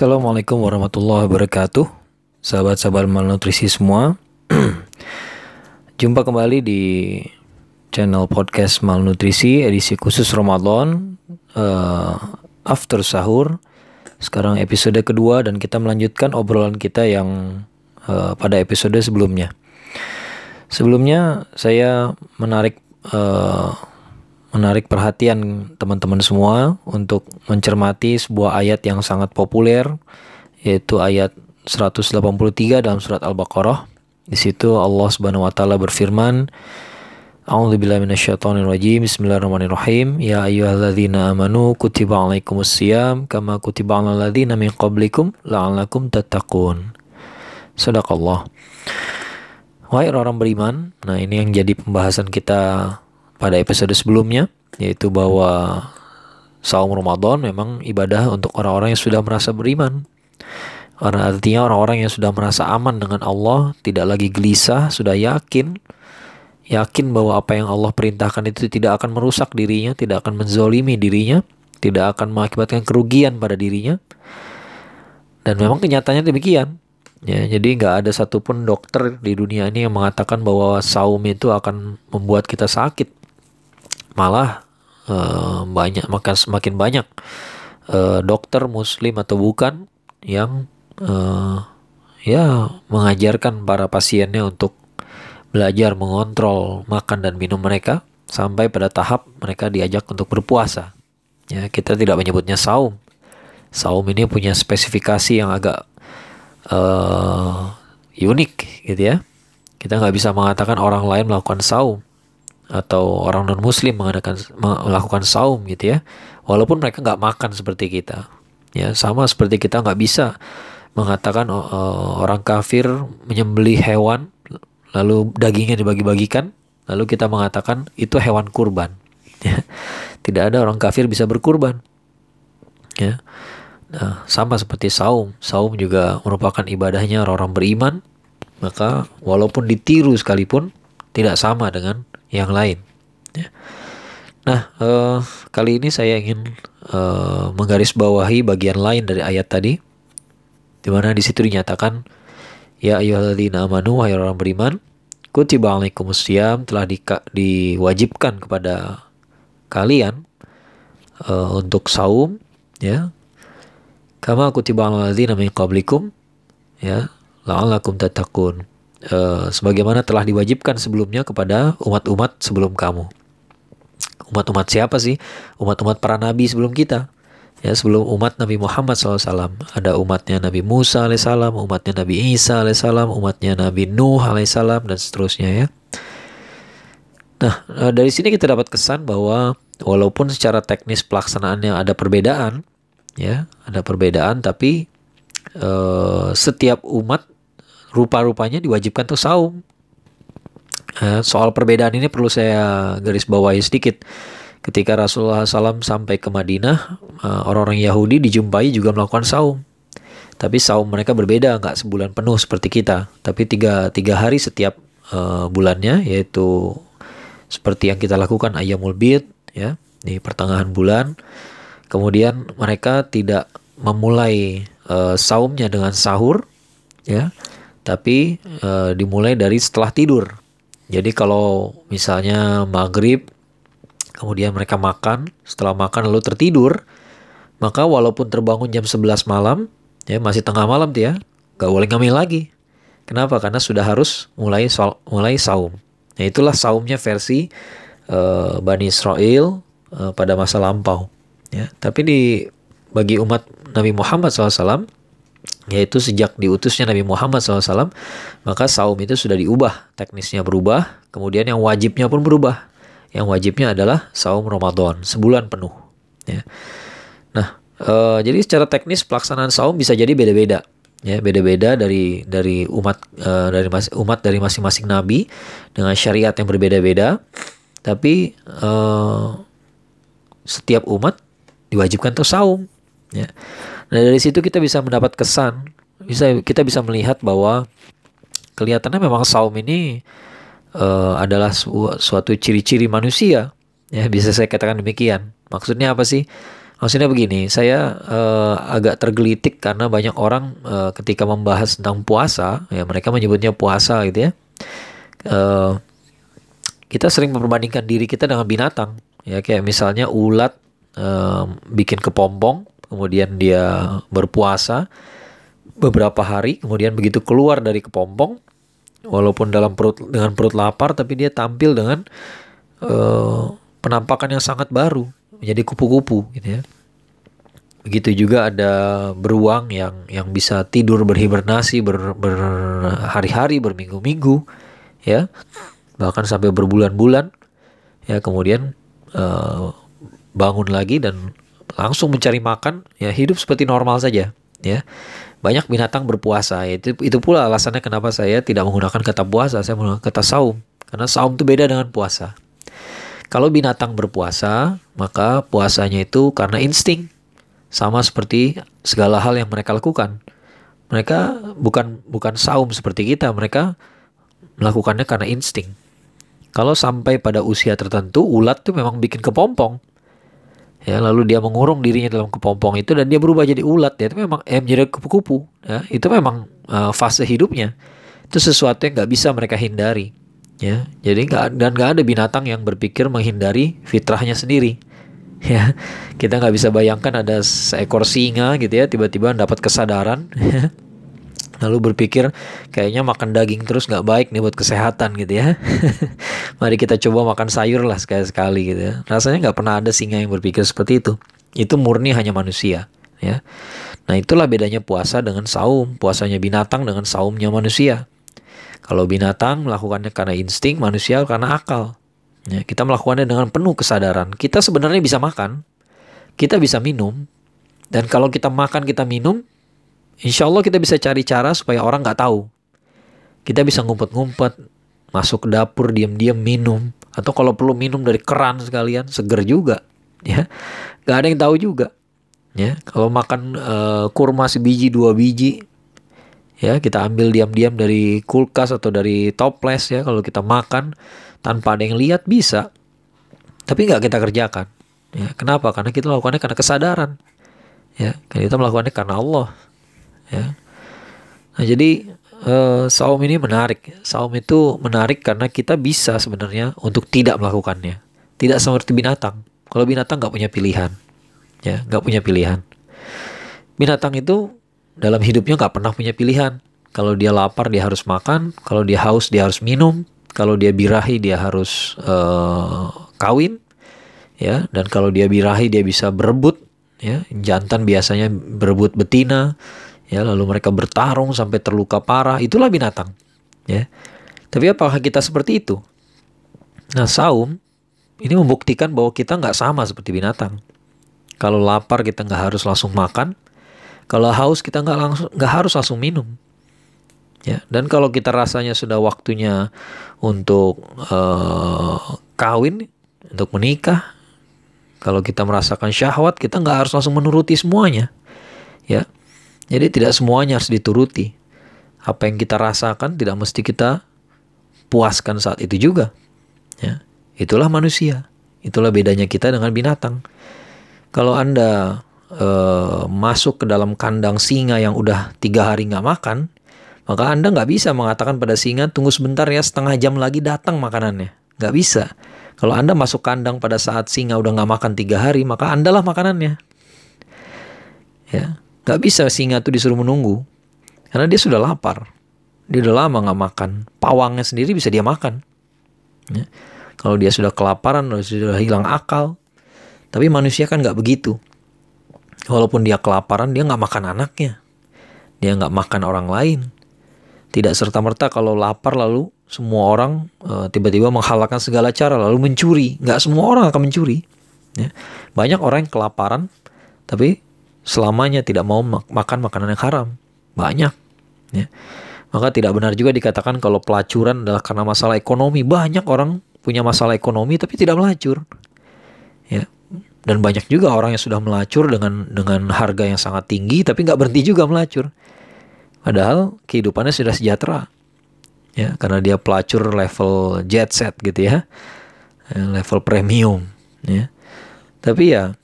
Assalamualaikum warahmatullahi wabarakatuh. Sahabat-sahabat malnutrisi semua Jumpa kembali di channel podcast malnutrisi edisi khusus Ramadan uh, After sahur. Sekarang episode kedua dan kita melanjutkan obrolan kita yang uh, pada episode sebelumnya. Sebelumnya saya menarik uh, menarik perhatian teman-teman semua untuk mencermati sebuah ayat yang sangat populer yaitu ayat 183 dalam surat Al-Baqarah. Di situ Allah Subhanahu wa taala berfirman, A'udzubillahi minasyaitonirrajim. Bismillahirrahmanirrahim. Ya ayyuhalladzina amanu kutiba alaikumusiyam kama kutiba alal ladzina min qablikum la'allakum tattaqun. Sadaqallah. Wahai orang beriman, nah ini yang jadi pembahasan kita pada episode sebelumnya yaitu bahwa saum Ramadan memang ibadah untuk orang-orang yang sudah merasa beriman. Karena artinya orang-orang yang sudah merasa aman dengan Allah, tidak lagi gelisah, sudah yakin, yakin bahwa apa yang Allah perintahkan itu tidak akan merusak dirinya, tidak akan menzolimi dirinya, tidak akan mengakibatkan kerugian pada dirinya. Dan memang kenyataannya demikian. Ya, jadi nggak ada satupun dokter di dunia ini yang mengatakan bahwa saum itu akan membuat kita sakit malah uh, banyak maka semakin banyak uh, dokter muslim atau bukan yang uh, ya mengajarkan para pasiennya untuk belajar mengontrol makan dan minum mereka sampai pada tahap mereka diajak untuk berpuasa. Ya, kita tidak menyebutnya saum. Saum ini punya spesifikasi yang agak uh, unik gitu ya. Kita nggak bisa mengatakan orang lain melakukan saum atau orang non muslim mengadakan melakukan saum gitu ya walaupun mereka nggak makan seperti kita. Ya sama seperti kita nggak bisa mengatakan uh, orang kafir menyembelih hewan lalu dagingnya dibagi-bagikan lalu kita mengatakan itu hewan kurban. Ya tidak ada orang kafir bisa berkurban. Ya nah sama seperti saum. Saum juga merupakan ibadahnya orang-orang beriman maka walaupun ditiru sekalipun tidak sama dengan yang lain. Ya. Nah, uh, kali ini saya ingin uh, menggarisbawahi bagian lain dari ayat tadi, di mana di situ dinyatakan, Ya ayyuhalladzina amanu, wahai orang beriman, kutiba alaikumusiyam telah di, diwajibkan kepada kalian uh, untuk saum, ya. Kama kutiba alalladzina min qablikum, ya, la'allakum tattaqun uh, sebagaimana telah diwajibkan sebelumnya kepada umat-umat sebelum kamu. Umat-umat siapa sih? Umat-umat para nabi sebelum kita. Ya, sebelum umat Nabi Muhammad SAW ada umatnya Nabi Musa alaihissalam, umatnya Nabi Isa alaihissalam, umatnya Nabi Nuh alaihissalam dan seterusnya ya. Nah, eh, dari sini kita dapat kesan bahwa walaupun secara teknis pelaksanaannya ada perbedaan, ya, ada perbedaan, tapi uh, setiap umat rupa-rupanya diwajibkan tuh saum. Uh, soal perbedaan ini perlu saya garis bawahi sedikit. Ketika Rasulullah SAW sampai ke Madinah, uh, orang-orang Yahudi dijumpai juga melakukan saum. Tapi saum mereka berbeda, nggak sebulan penuh seperti kita. Tapi tiga, tiga hari setiap uh, bulannya, yaitu seperti yang kita lakukan ayamul bid, ya, di pertengahan bulan. Kemudian mereka tidak memulai uh, saumnya dengan sahur, ya, tapi e, dimulai dari setelah tidur. Jadi kalau misalnya maghrib, kemudian mereka makan, setelah makan lalu tertidur, maka walaupun terbangun jam 11 malam, ya masih tengah malam dia, gak boleh ngambil lagi. Kenapa? Karena sudah harus mulai mulai saum. Nah itulah saumnya versi e, Bani Israel e, pada masa lampau. Ya, tapi di bagi umat Nabi Muhammad SAW yaitu sejak diutusnya Nabi Muhammad SAW maka saum itu sudah diubah teknisnya berubah kemudian yang wajibnya pun berubah. Yang wajibnya adalah saum Ramadan sebulan penuh ya. Nah e, jadi secara teknis pelaksanaan saum bisa jadi beda-beda ya. Beda-beda dari dari umat e, dari mas, umat dari masing-masing nabi dengan syariat yang berbeda-beda. Tapi e, setiap umat diwajibkan tuh saum ya Nah dari situ kita bisa mendapat kesan, bisa kita bisa melihat bahwa kelihatannya memang saum ini uh, adalah su suatu ciri-ciri manusia. Ya bisa saya katakan demikian. Maksudnya apa sih? Maksudnya begini, saya uh, agak tergelitik karena banyak orang uh, ketika membahas tentang puasa, ya mereka menyebutnya puasa gitu ya. Uh, kita sering memperbandingkan diri kita dengan binatang, ya kayak misalnya ulat uh, bikin kepompong, kemudian dia berpuasa beberapa hari, kemudian begitu keluar dari kepompong, walaupun dalam perut dengan perut lapar, tapi dia tampil dengan uh, penampakan yang sangat baru, menjadi kupu-kupu, gitu ya. Begitu juga ada beruang yang yang bisa tidur berhibernasi ber, berhari-hari, berminggu-minggu, ya, bahkan sampai berbulan-bulan, ya, kemudian uh, bangun lagi dan langsung mencari makan, ya hidup seperti normal saja, ya. Banyak binatang berpuasa, ya, itu itu pula alasannya kenapa saya tidak menggunakan kata puasa, saya menggunakan kata saum, karena saum itu beda dengan puasa. Kalau binatang berpuasa, maka puasanya itu karena insting, sama seperti segala hal yang mereka lakukan. Mereka bukan bukan saum seperti kita, mereka melakukannya karena insting. Kalau sampai pada usia tertentu, ulat tuh memang bikin kepompong. Ya, lalu dia mengurung dirinya dalam kepompong itu dan dia berubah jadi ulat. Ya, itu memang eh, menjadi kupu-kupu. Ya, itu memang uh, fase hidupnya. Itu sesuatu yang nggak bisa mereka hindari. Ya, jadi nggak dan nggak ada binatang yang berpikir menghindari fitrahnya sendiri ya kita nggak bisa bayangkan ada seekor singa gitu ya tiba-tiba dapat kesadaran lalu berpikir kayaknya makan daging terus nggak baik nih buat kesehatan gitu ya. Mari kita coba makan sayur lah sekali-sekali gitu ya. Rasanya nggak pernah ada singa yang berpikir seperti itu. Itu murni hanya manusia ya. Nah itulah bedanya puasa dengan saum. Puasanya binatang dengan saumnya manusia. Kalau binatang melakukannya karena insting manusia karena akal Ya, kita melakukannya dengan penuh kesadaran. Kita sebenarnya bisa makan, kita bisa minum, dan kalau kita makan kita minum, insya Allah kita bisa cari cara supaya orang nggak tahu. Kita bisa ngumpet-ngumpet, masuk ke dapur diam-diam minum, atau kalau perlu minum dari keran sekalian, seger juga. Ya, nggak ada yang tahu juga. Ya, kalau makan uh, kurma sebiji dua biji, ya kita ambil diam-diam dari kulkas atau dari toples ya. Kalau kita makan tanpa ada yang lihat bisa. Tapi nggak kita kerjakan ya. Kenapa? Karena kita melakukannya karena kesadaran ya. Kita melakukannya karena Allah ya. Nah jadi uh, saum ini menarik. Saum itu menarik karena kita bisa sebenarnya untuk tidak melakukannya. Tidak seperti binatang. Kalau binatang nggak punya pilihan ya nggak punya pilihan. Binatang itu dalam hidupnya nggak pernah punya pilihan. Kalau dia lapar dia harus makan. Kalau dia haus dia harus minum. Kalau dia birahi dia harus uh, kawin ya. Dan kalau dia birahi dia bisa berebut ya. Jantan biasanya berebut betina ya lalu mereka bertarung sampai terluka parah. Itulah binatang ya. Tapi apakah kita seperti itu? Nah saum ini membuktikan bahwa kita nggak sama seperti binatang. Kalau lapar kita nggak harus langsung makan. Kalau haus kita nggak langsung nggak harus langsung minum ya. Dan kalau kita rasanya sudah waktunya untuk uh, kawin untuk menikah kalau kita merasakan syahwat kita nggak harus langsung menuruti semuanya ya jadi tidak semuanya harus dituruti apa yang kita rasakan tidak mesti kita puaskan saat itu juga ya itulah manusia itulah bedanya kita dengan binatang kalau anda uh, masuk ke dalam kandang singa yang udah tiga hari nggak makan maka Anda nggak bisa mengatakan pada singa, tunggu sebentar ya setengah jam lagi datang makanannya. Nggak bisa. Kalau Anda masuk kandang pada saat singa udah nggak makan tiga hari, maka Anda lah makanannya. Ya, nggak bisa singa tuh disuruh menunggu. Karena dia sudah lapar. Dia udah lama nggak makan. Pawangnya sendiri bisa dia makan. Ya. Kalau dia sudah kelaparan, sudah hilang akal. Tapi manusia kan nggak begitu. Walaupun dia kelaparan, dia nggak makan anaknya. Dia nggak makan orang lain tidak serta-merta kalau lapar lalu semua orang uh, tiba-tiba menghalalkan segala cara lalu mencuri. Nggak semua orang akan mencuri. Ya. Banyak orang yang kelaparan tapi selamanya tidak mau mak makan makanan yang haram. Banyak. Ya. Maka tidak benar juga dikatakan kalau pelacuran adalah karena masalah ekonomi. Banyak orang punya masalah ekonomi tapi tidak melacur. Ya. Dan banyak juga orang yang sudah melacur dengan dengan harga yang sangat tinggi tapi nggak berhenti juga melacur. Padahal kehidupannya sudah sejahtera. Ya, karena dia pelacur level jet set gitu ya. ya level premium ya. Tapi ya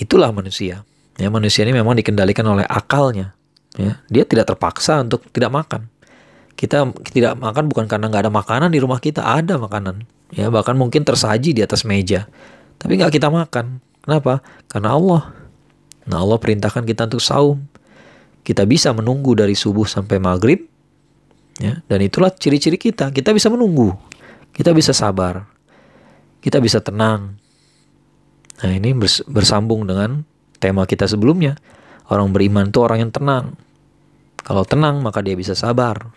Itulah manusia. Ya, manusia ini memang dikendalikan oleh akalnya. Ya, dia tidak terpaksa untuk tidak makan. Kita tidak makan bukan karena nggak ada makanan di rumah kita, ada makanan. Ya, bahkan mungkin tersaji di atas meja. Tapi nggak kita makan. Kenapa? Karena Allah. Nah, Allah perintahkan kita untuk saum. Kita bisa menunggu dari subuh sampai maghrib. Ya, dan itulah ciri-ciri kita. Kita bisa menunggu. Kita bisa sabar. Kita bisa tenang. Nah, ini bersambung dengan tema kita sebelumnya. Orang beriman itu orang yang tenang. Kalau tenang, maka dia bisa sabar.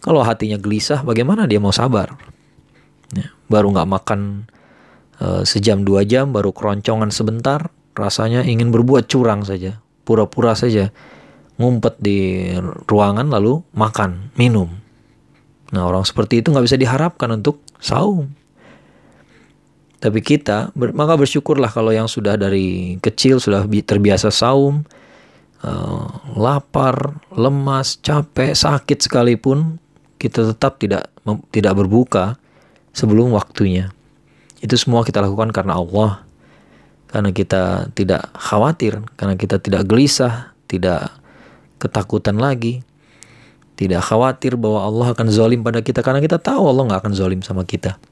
Kalau hatinya gelisah, bagaimana dia mau sabar? Ya, baru nggak makan uh, sejam dua jam, baru keroncongan sebentar, rasanya ingin berbuat curang saja, pura-pura saja, ngumpet di ruangan lalu makan, minum. Nah orang seperti itu nggak bisa diharapkan untuk saum. Tapi kita, maka bersyukurlah kalau yang sudah dari kecil sudah terbiasa saum, uh, lapar, lemas, capek, sakit sekalipun, kita tetap tidak tidak berbuka sebelum waktunya. Itu semua kita lakukan karena Allah. Karena kita tidak khawatir, karena kita tidak gelisah, tidak ketakutan lagi. Tidak khawatir bahwa Allah akan zolim pada kita karena kita tahu Allah nggak akan zolim sama kita.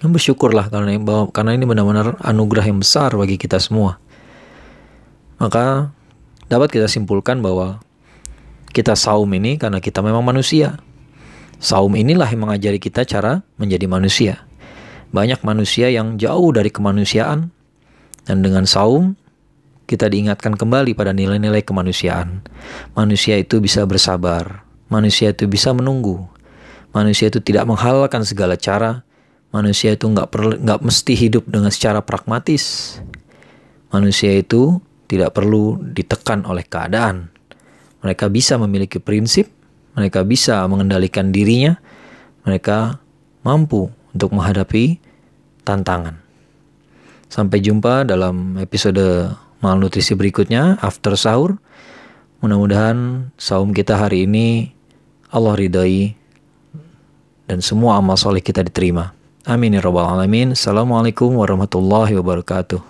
Bersyukurlah karena bahwa, karena ini benar-benar anugerah yang besar bagi kita semua. Maka dapat kita simpulkan bahwa kita saum ini karena kita memang manusia. Saum inilah yang mengajari kita cara menjadi manusia. Banyak manusia yang jauh dari kemanusiaan, dan dengan saum kita diingatkan kembali pada nilai-nilai kemanusiaan. Manusia itu bisa bersabar, manusia itu bisa menunggu, manusia itu tidak menghalalkan segala cara, manusia itu nggak perlu nggak mesti hidup dengan secara pragmatis. Manusia itu tidak perlu ditekan oleh keadaan. Mereka bisa memiliki prinsip, mereka bisa mengendalikan dirinya, mereka mampu untuk menghadapi tantangan. Sampai jumpa dalam episode malnutrisi berikutnya, after sahur. Mudah-mudahan saum kita hari ini Allah ridhoi dan semua amal soleh kita diterima. Amin ya rabbal alamin. Assalamualaikum warahmatullahi wabarakatuh.